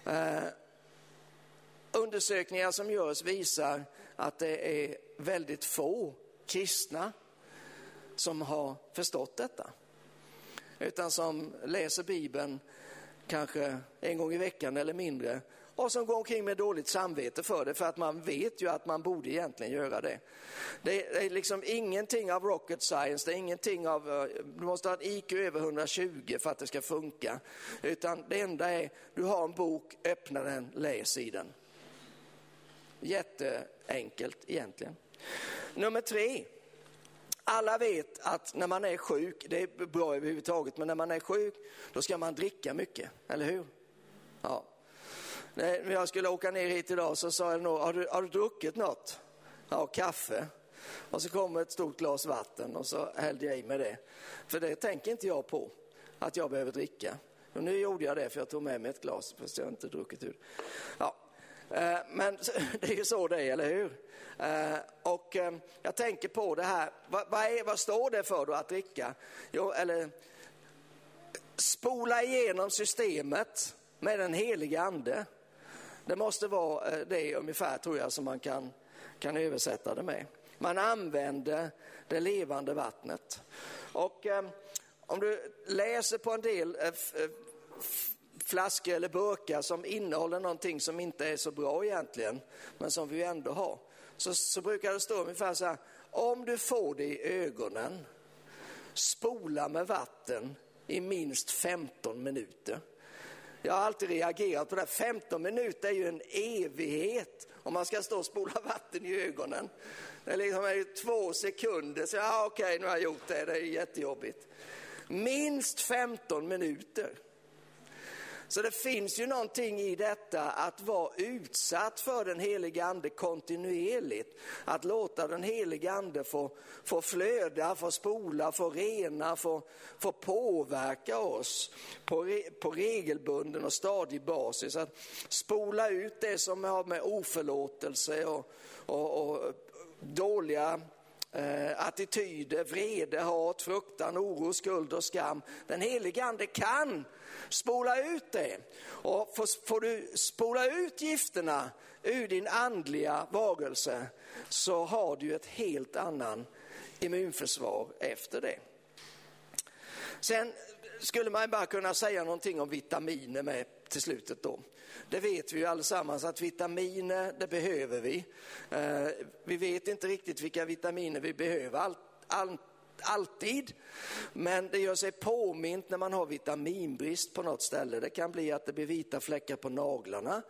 Eh, undersökningar som görs visar att det är väldigt få kristna som har förstått detta. Utan som läser Bibeln kanske en gång i veckan eller mindre och som går omkring med dåligt samvete för det, för att man vet ju att man borde egentligen göra det. Det är liksom ingenting av rocket science, det är ingenting av, eh, du måste ha en IQ över 120 för att det ska funka. Utan det enda är, du har en bok, öppna den, läs i den. Jätteenkelt egentligen. Nummer tre. Alla vet att när man är sjuk, det är bra överhuvudtaget, men när man är sjuk då ska man dricka mycket, eller hur? Ja, när jag skulle åka ner hit idag så sa jag nog, har du, har du druckit något? Ja, kaffe. Och så kom ett stort glas vatten och så hällde jag i mig det. För det tänker inte jag på, att jag behöver dricka. Och nu gjorde jag det för jag tog med mig ett glas, fast jag inte druckit ur. Ja. Eh, men <laughs> det är ju så det är, eller hur? Eh, och eh, jag tänker på det här, vad, vad, är, vad står det för då att dricka? Jo, eller spola igenom systemet med den heliga ande. Det måste vara eh, det ungefär tror jag som man kan, kan översätta det med. Man använder det levande vattnet. Och eh, om du läser på en del eh, eh flaskor eller burkar som innehåller någonting som inte är så bra egentligen, men som vi ändå har, så, så brukar det stå ungefär så här, om du får det i ögonen, spola med vatten i minst 15 minuter. Jag har alltid reagerat på det. 15 minuter är ju en evighet om man ska stå och spola vatten i ögonen. Det är liksom är ju två sekunder, så ja, okej, nu har jag gjort det, det är jättejobbigt. Minst 15 minuter. Så det finns ju någonting i detta att vara utsatt för den heliga ande kontinuerligt. Att låta den heliga ande få, få flöda, få spola, få rena, få, få påverka oss på, re, på regelbunden och stadig basis. Att spola ut det som har med oförlåtelse och, och, och dåliga eh, attityder, vrede, hat, fruktan, oro, skuld och skam. Den helige ande kan spola ut det. Och får, får du spola ut gifterna ur din andliga varelse så har du ett helt annan immunförsvar efter det. Sen skulle man bara kunna säga någonting om vitaminer med till slutet då. Det vet vi ju allesammans att vitaminer, det behöver vi. Eh, vi vet inte riktigt vilka vitaminer vi behöver Allt, allt, alltid, men det gör sig påmint när man har vitaminbrist på något ställe. Det kan bli att det blir vita fläckar på naglarna.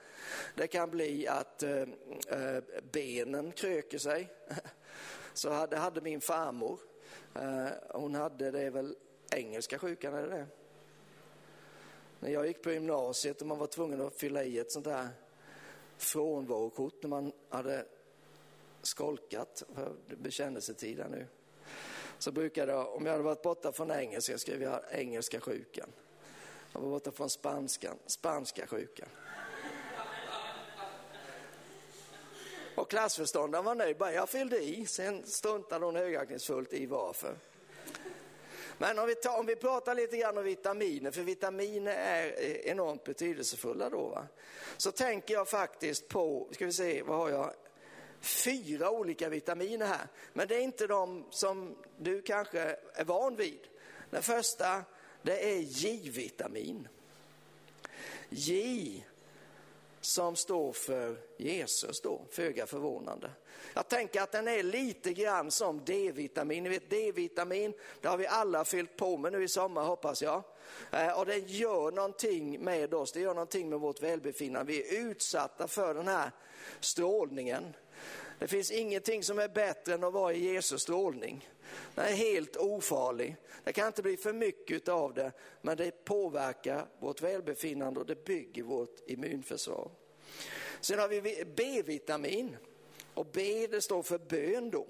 Det kan bli att eh, eh, benen kröker sig. <laughs> Så hade, hade min farmor. Eh, hon hade det är väl engelska sjukan, är det det? När jag gick på gymnasiet och man var tvungen att fylla i ett sånt där frånvarokort när man hade skolkat för bekännelsetid här nu. Så brukade jag, om jag hade varit borta från engelska, skrev jag engelska sjukan. Jag var borta från spanskan, spanska sjukan. Och klassförståndaren var nöjd, bara jag fyllde i. Sen struntade hon högaktningsfullt i varför. Men om vi, tar, om vi pratar lite grann om vitaminer, för vitaminer är eh, enormt betydelsefulla då. Va? Så tänker jag faktiskt på, ska vi se, vad har jag? Fyra olika vitaminer här. Men det är inte de som du kanske är van vid. Den första, det är J-vitamin. J som står för Jesus då, föga förvånande. Jag tänker att den är lite grann som D-vitamin. Ni vet D-vitamin, det har vi alla fyllt på med nu i sommar hoppas jag. Eh, och det gör någonting med oss, det gör någonting med vårt välbefinnande. Vi är utsatta för den här strålningen. Det finns ingenting som är bättre än att vara i Jesus strålning. Den är helt ofarlig. Det kan inte bli för mycket av det, men det påverkar vårt välbefinnande och det bygger vårt immunförsvar. Sen har vi B-vitamin och B det står för bön då.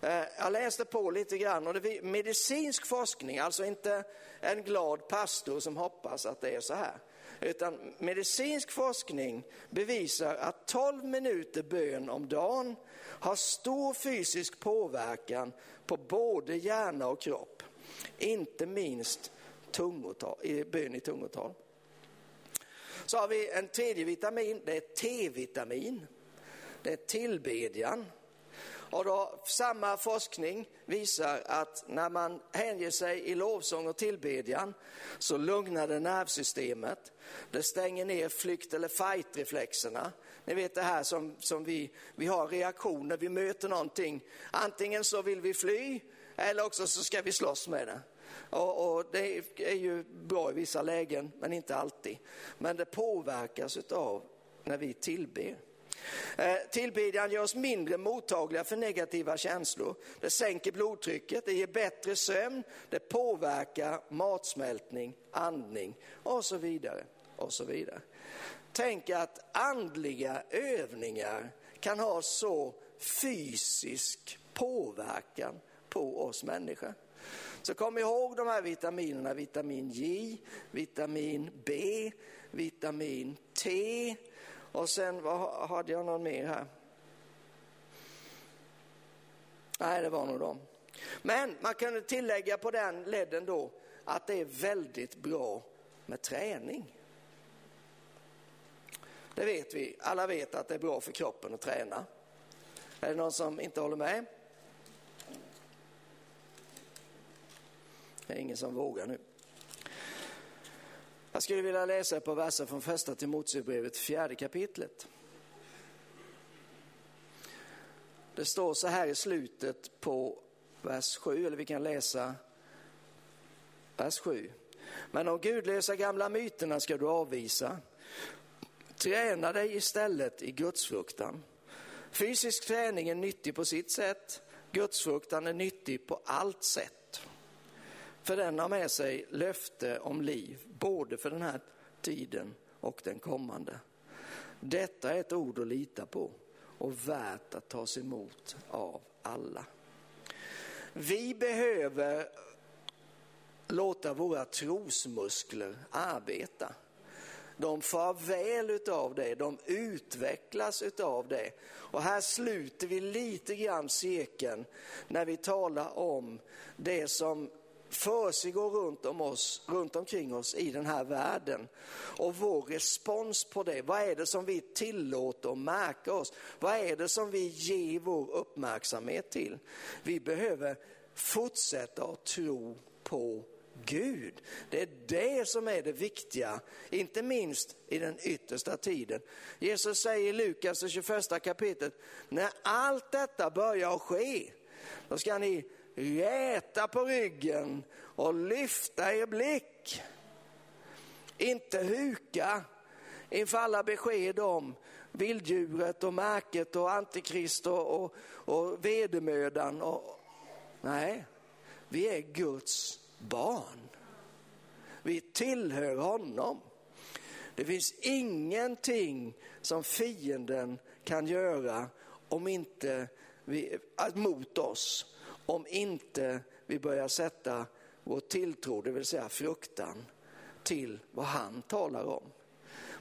Eh, jag läste på lite grann och det är medicinsk forskning, alltså inte en glad pastor som hoppas att det är så här. Utan medicinsk forskning bevisar att 12 minuter bön om dagen har stor fysisk påverkan på både hjärna och kropp. Inte minst tungotal, bön i tungotal. Så har vi en tredje vitamin, det är T-vitamin. Det är tillbedjan. Och då, samma forskning visar att när man hänger sig i lovsång och tillbedjan så lugnar det nervsystemet. Det stänger ner flykt eller fight-reflexerna. Ni vet det här som, som vi, vi har reaktioner, vi möter någonting. Antingen så vill vi fly eller också så ska vi slåss med det. Och, och, det är ju bra i vissa lägen, men inte alltid. Men det påverkas av när vi tillber. Eh, tillbedjan gör oss mindre mottagliga för negativa känslor. Det sänker blodtrycket, det ger bättre sömn, det påverkar matsmältning, andning och så vidare. Och så vidare. Tänk att andliga övningar kan ha så fysisk påverkan på oss människor. Så kom ihåg de här vitaminerna, vitamin J, vitamin B, vitamin T och sen vad, hade jag någon mer här? Nej, det var nog dem. Men man kan tillägga på den ledden då att det är väldigt bra med träning. Det vet vi. Alla vet att det är bra för kroppen att träna. Är det någon som inte håller med? Det är ingen som vågar nu. Jag skulle vilja läsa ett par verser från första Timoteusbrevet, fjärde kapitlet. Det står så här i slutet på vers 7, eller vi kan läsa vers 7. Men de gudlösa gamla myterna ska du avvisa. Träna dig istället i gudsfruktan. Fysisk träning är nyttig på sitt sätt, gudsfruktan är nyttig på allt sätt. För den har med sig löfte om liv, både för den här tiden och den kommande. Detta är ett ord att lita på och värt att tas emot av alla. Vi behöver låta våra trosmuskler arbeta. De far väl utav det, de utvecklas utav det. Och här sluter vi lite grann cirkeln när vi talar om det som försiggår runt, om oss, runt omkring oss i den här världen. Och vår respons på det, vad är det som vi tillåter att märka oss? Vad är det som vi ger vår uppmärksamhet till? Vi behöver fortsätta att tro på Gud. Det är det som är det viktiga, inte minst i den yttersta tiden. Jesus säger i Lukas, det 21 kapitlet, när allt detta börjar ske, då ska ni räta på ryggen och lyfta er blick. Inte huka inför alla besked om vilddjuret och märket och antikrist och, och, och vedermödan. Och, nej, vi är Guds barn. Vi tillhör honom. Det finns ingenting som fienden kan göra om inte vi, mot oss om inte vi börjar sätta vår tilltro, det vill säga fruktan, till vad han talar om.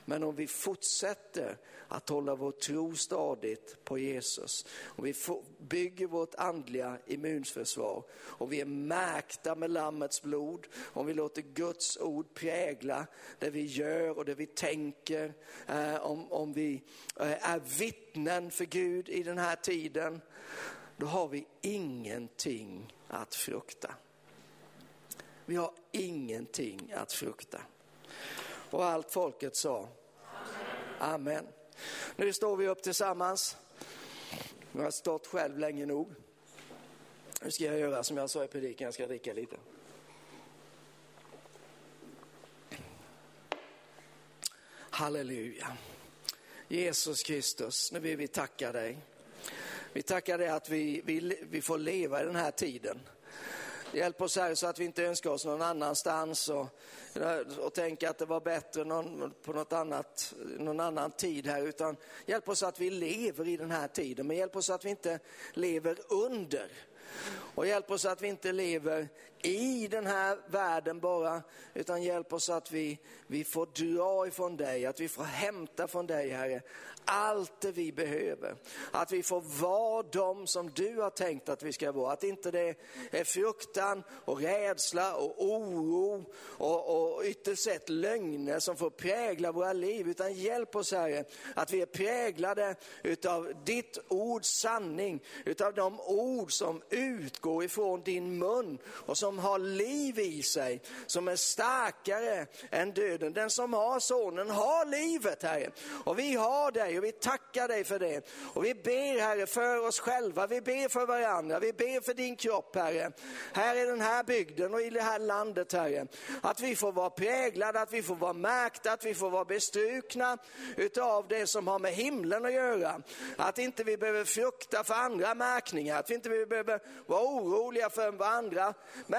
Men om vi fortsätter att hålla vår tro stadigt på Jesus, och vi bygger vårt andliga immunförsvar och vi är märkta med Lammets blod, om vi låter Guds ord prägla det vi gör och det vi tänker, eh, om, om vi eh, är vittnen för Gud i den här tiden, då har vi ingenting att frukta. Vi har ingenting att frukta. Och allt folket sa Amen. Amen. Nu står vi upp tillsammans. Nu har stått själv länge nog. Nu ska jag göra som jag sa i predikan, jag ska dricka lite. Halleluja. Jesus Kristus, nu vill vi tacka dig. Vi tackar dig att vi, vi, vi får leva i den här tiden. Hjälp oss här så att vi inte önskar oss någon annanstans och, och tänka att det var bättre någon, på något annat, någon annan tid här. Utan hjälp oss att vi lever i den här tiden, men hjälp oss att vi inte lever under. Och hjälp oss att vi inte lever i den här världen bara, utan hjälp oss att vi, vi får dra ifrån dig, att vi får hämta från dig Herre, allt det vi behöver. Att vi får vara de som du har tänkt att vi ska vara. Att inte det är fruktan och rädsla och oro och, och ytterst sett lögner som får prägla våra liv. Utan hjälp oss Herre, att vi är präglade utav ditt ords sanning, utav de ord som utgår ifrån din mun och som som har liv i sig, som är starkare än döden. Den som har sonen har livet Herre. Och vi har dig och vi tackar dig för det. Och vi ber Herre för oss själva, vi ber för varandra, vi ber för din kropp Herre. Här i den här bygden och i det här landet Herre. Att vi får vara präglade, att vi får vara märkta, att vi får vara bestrukna utav det som har med himlen att göra. Att inte vi behöver frukta för andra märkningar, att vi inte behöver vara oroliga för vad andra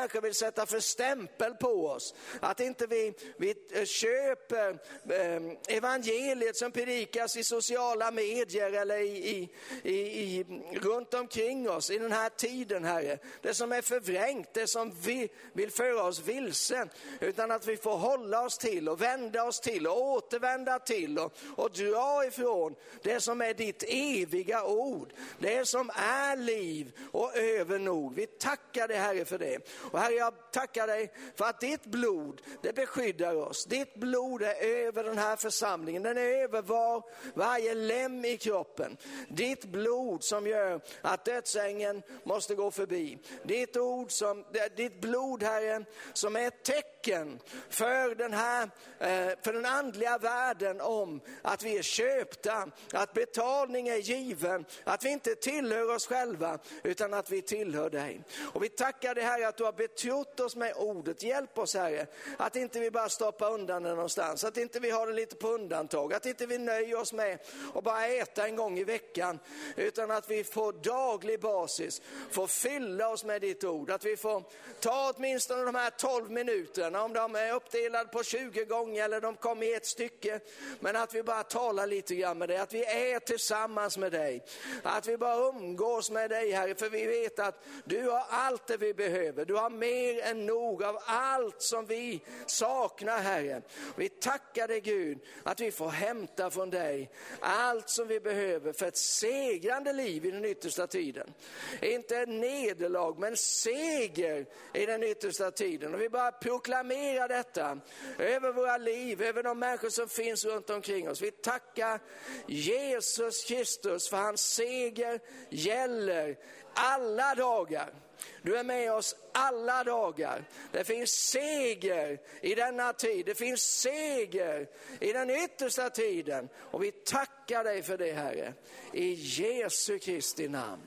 kanske vill sätta för stämpel på oss. Att inte vi, vi eh, köper eh, evangeliet som predikas i sociala medier eller i, i, i, runt omkring oss i den här tiden, Herre. Det som är förvrängt, det som vi vill föra oss vilse. Utan att vi får hålla oss till och vända oss till och återvända till och, och dra ifrån det som är ditt eviga ord. Det som är liv och över nog. Vi tackar dig Herre för det. Och Herre, jag tackar dig för att ditt blod, det beskyddar oss. Ditt blod är över den här församlingen. Den är över var, varje lem i kroppen. Ditt blod som gör att dödsängen måste gå förbi. Ditt, ord som, ditt blod, Herre, som är ett tecken för den här, eh, för den andliga världen om att vi är köpta, att betalning är given, att vi inte tillhör oss själva utan att vi tillhör dig. Och vi tackar dig Herre att du har betrott oss med ordet. Hjälp oss Herre, att inte vi bara stoppar undan det någonstans, att inte vi har det lite på undantag, att inte vi nöjer oss med att bara äta en gång i veckan, utan att vi får daglig basis får fylla oss med ditt ord, att vi får ta åtminstone de här 12 minuterna, om de är uppdelade på 20 gånger eller de kommer i ett stycke, men att vi bara talar lite grann med dig, att vi är tillsammans med dig, att vi bara umgås med dig Herre, för vi vet att du har allt det vi behöver, du har mer än nog av allt som vi saknar Herre. Vi tackar dig Gud att vi får hämta från dig allt som vi behöver för ett segrande liv i den yttersta tiden. Inte ett nederlag men seger i den yttersta tiden. Och vi bara proklamerar detta över våra liv, över de människor som finns runt omkring oss. Vi tackar Jesus Kristus för hans seger gäller alla dagar. Du är med oss alla dagar. Det finns seger i denna tid. Det finns seger i den yttersta tiden. Och vi tackar dig för det Herre. I Jesu Kristi namn.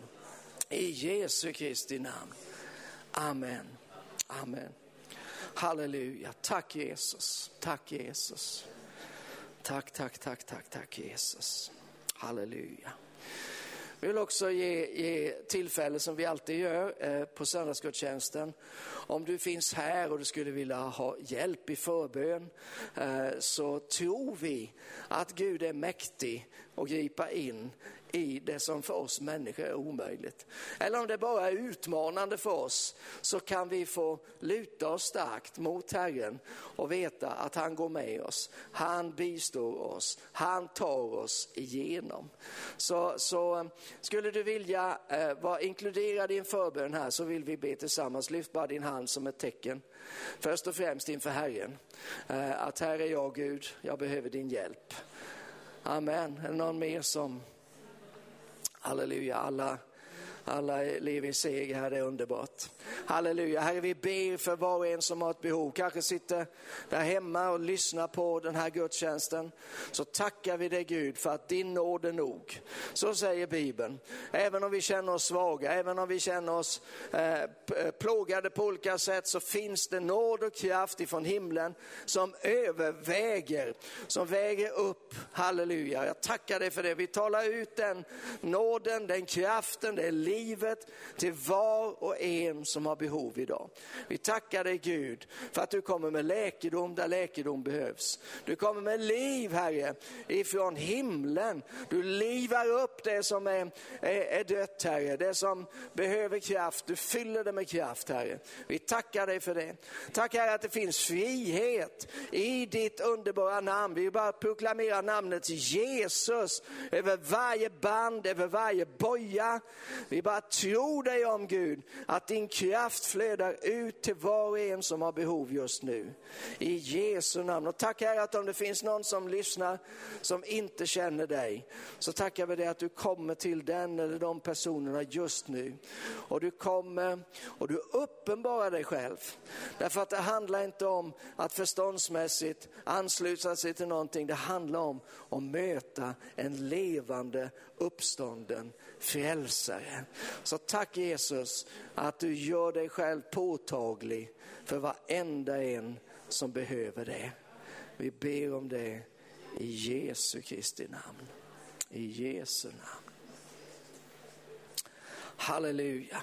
I Jesu Kristi namn. Amen. Amen. Halleluja. Tack Jesus. Tack Jesus. Tack, tack, tack, tack, tack Jesus. Halleluja. Vi vill också ge, ge tillfälle som vi alltid gör eh, på söndagsgudstjänsten. Om du finns här och du skulle vilja ha hjälp i förbön eh, så tror vi att Gud är mäktig att gripa in i det som för oss människor är omöjligt. Eller om det bara är utmanande för oss så kan vi få luta oss starkt mot Herren och veta att han går med oss. Han bistår oss. Han tar oss igenom. Så, så eh, skulle du vilja eh, vara inkluderad i en förbön här så vill vi be tillsammans. Lyft bara din hand som ett tecken. Först och främst inför Herren. Eh, att här är jag Gud, jag behöver din hjälp. Amen. Är det någon mer som Halleluja, alla, alla lever i seger här, det är underbart. Halleluja, Herre vi ber för var och en som har ett behov, kanske sitter där hemma och lyssnar på den här gudstjänsten. Så tackar vi dig Gud för att din nåd är nog. Så säger Bibeln. Även om vi känner oss svaga, även om vi känner oss eh, eh plågade på olika sätt så finns det nåd och kraft ifrån himlen som överväger, som väger upp. Halleluja, jag tackar dig för det. Vi talar ut den nåden, den kraften, det livet till var och en som har behov idag. Vi tackar dig Gud för att du kommer med läkedom där läkedom behövs. Du kommer med liv Herre ifrån himlen. Du livar upp det som är, är, är dött Herre, det som behöver kraft. Du fyller det med kraft Herre. Vi tackar dig för det. Tack Herre att det finns frihet i ditt underbara namn. Vi bara proklamerar namnet Jesus över varje band, över varje boja. Vi bara tror dig om Gud, att din kraft flödar ut till var och en som har behov just nu. I Jesu namn. Och tack Herre att om det finns någon som lyssnar som inte känner dig, så tackar vi dig att du kommer till den eller de personerna just nu. Och du kommer och du uppenbarar dig själv. Därför att det handlar inte om att förståndsmässigt ansluta sig till någonting. Det handlar om att möta en levande uppstånden frälsare. Så tack Jesus att du gör dig själv påtaglig för varenda en som behöver det. Vi ber om det i Jesu Kristi namn. I Jesu namn. Halleluja.